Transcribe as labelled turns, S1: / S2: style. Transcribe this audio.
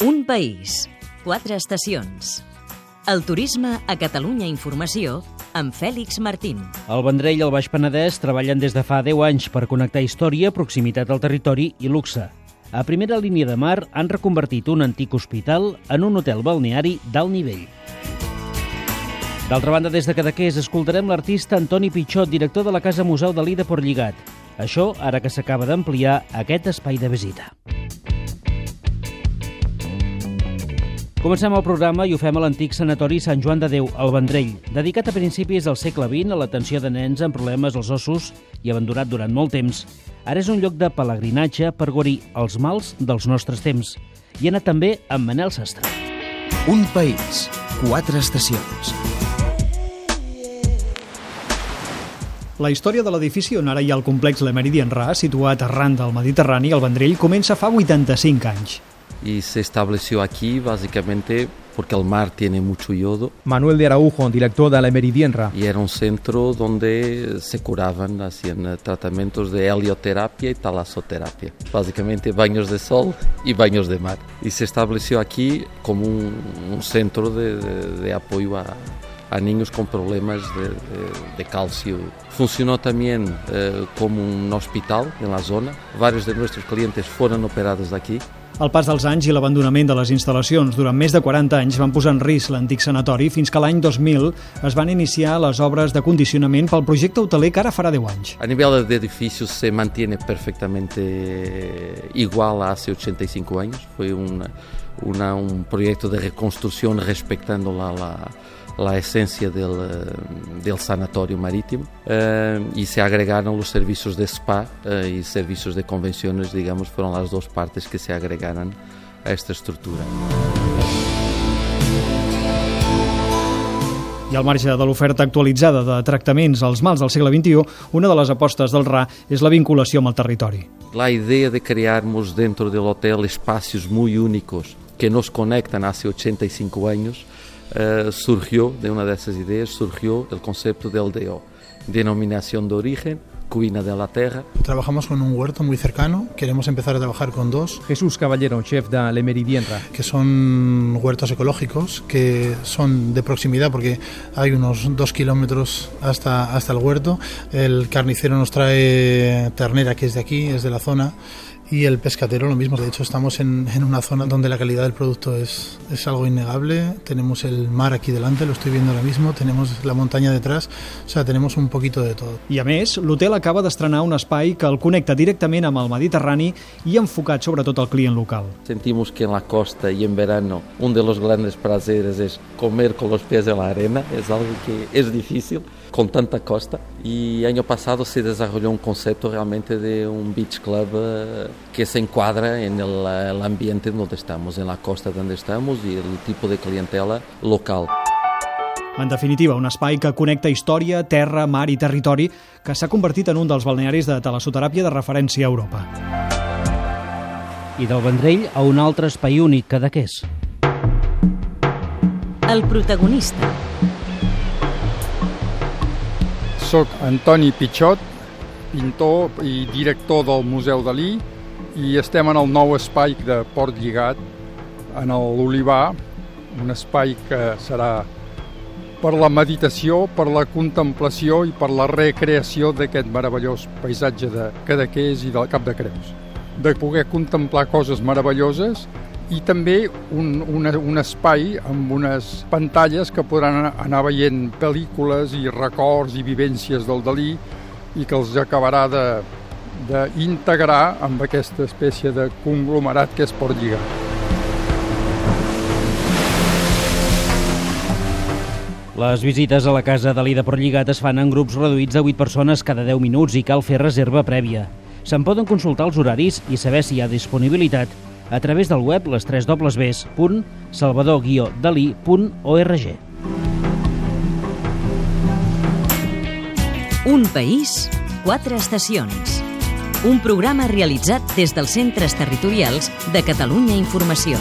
S1: Un país, quatre estacions. El turisme a Catalunya Informació amb Fèlix Martín.
S2: El Vendrell i el Baix Penedès treballen des de fa 10 anys per connectar història, proximitat al territori i luxe. A primera línia de mar han reconvertit un antic hospital en un hotel balneari d'alt nivell. D'altra banda, des de Cadaqués, escoltarem l'artista Antoni Pitxot, director de la Casa Museu de l'Ida por Lligat. Això ara que s'acaba d'ampliar aquest espai de visita. Comencem el programa i ho fem a l'antic sanatori Sant Joan de Déu, al Vendrell, dedicat a principis del segle XX a l'atenció de nens amb problemes als ossos i abandonat durant molt temps. Ara és un lloc de pelegrinatge per guarir els mals dels nostres temps. I ha anat també amb Manel Sastre.
S3: Un país, quatre estacions.
S4: La història de l'edifici on ara hi ha el complex La Meridian Ra, situat arran del Mediterrani, al Vendrell, comença fa 85 anys.
S5: Y se estableció aquí básicamente porque el mar tiene mucho yodo
S6: Manuel de Araujo, director de la Meridienra.
S5: y era un centro donde se curaban, hacían eh, tratamientos de helioterapia y talasoterapia, básicamente baños de sol y baños de mar. Y se estableció aquí como un, un centro de, de- de apoyo a, a niños con problemas de, de- de calcio. Funcionó también eh, como un hospital en la zona. Varios de nuestros clientes fueron operados de aquí.
S4: El pas dels anys i l'abandonament de les instal·lacions durant més de 40 anys van posar en risc l'antic sanatori fins que l'any 2000 es van iniciar les obres de condicionament pel projecte hoteler que ara farà 10 anys.
S5: A nivel de edificios se mantiene perfectamente igual a hace 85 años. Fue una- una- un proyecto de reconstrucción respetando la, la- la esencia del, eh, del sanatorio marítimo eh, y se agregaron los servicios de spa eh, y servicios de convenciones, digamos, fueron las dos partes que se agregaron a esta estructura.
S4: I al marge de l'oferta actualitzada de tractaments als mals del segle XXI, una de les apostes del RA és la vinculació amb el territori.
S5: La idea de crearmos dentro del hotel espacios muy únicos que nos conectan hace 85 años eh, surgió, de una de esas ideas, surgió el concepto del DO, denominación de origen, cuina de la tierra,
S7: Trabajamos con un huerto muy cercano, queremos empezar a trabajar con dos,
S6: Jesús Caballero, chef de la Meridienra.
S7: que son huertos ecológicos, que son de proximidad porque hay unos dos kilómetros hasta, hasta el huerto. El carnicero nos trae ternera que es de aquí, es de la zona. Y el pescatero lo mismo, de hecho estamos en, en una zona donde la calidad del producto es, es algo innegable, tenemos el mar aquí delante, lo estoy viendo ahora mismo, tenemos la montaña detrás, o sea, tenemos un poquito de todo.
S4: I a més, l'hotel acaba d'estrenar un espai que el connecta directament amb el Mediterrani i enfocat sobretot al client local.
S5: Sentimos que en la costa y en verano uno de los grandes placeres es comer con los pies en la arena, es algo que es difícil con tanta costa. Y año pasado se desarrolló un concepto realmente de un beach club eh, que se encuadra en el, eh, el ambiente donde estamos, en la costa donde estamos y el tipo de clientela local.
S4: En definitiva, un espai que connecta història, terra, mar i territori que s'ha convertit en un dels balnearis de talassoteràpia de referència a Europa.
S2: I del Vendrell a un altre espai únic, Cadaqués.
S1: El protagonista,
S8: Soc Antoni Pitxot, pintor i director del Museu Dalí i estem en el nou espai de Port Lligat, en l'Olivar, un espai que serà per la meditació, per la contemplació i per la recreació d'aquest meravellós paisatge de Cadaqués i del Cap de Creus. De poder contemplar coses meravelloses i també un, un, un espai amb unes pantalles que podran anar, veient pel·lícules i records i vivències del Dalí i que els acabarà de d'integrar amb aquesta espècie de conglomerat que és Port Lligat.
S2: Les visites a la casa de l'Ida per Lligat es fan en grups reduïts de 8 persones cada 10 minuts i cal fer reserva prèvia. Se'n poden consultar els horaris i saber si hi ha disponibilitat a través del web les 3 www.salvador-dalí.org.
S1: Un país, quatre estacions. Un programa realitzat des dels centres territorials de Catalunya Informació.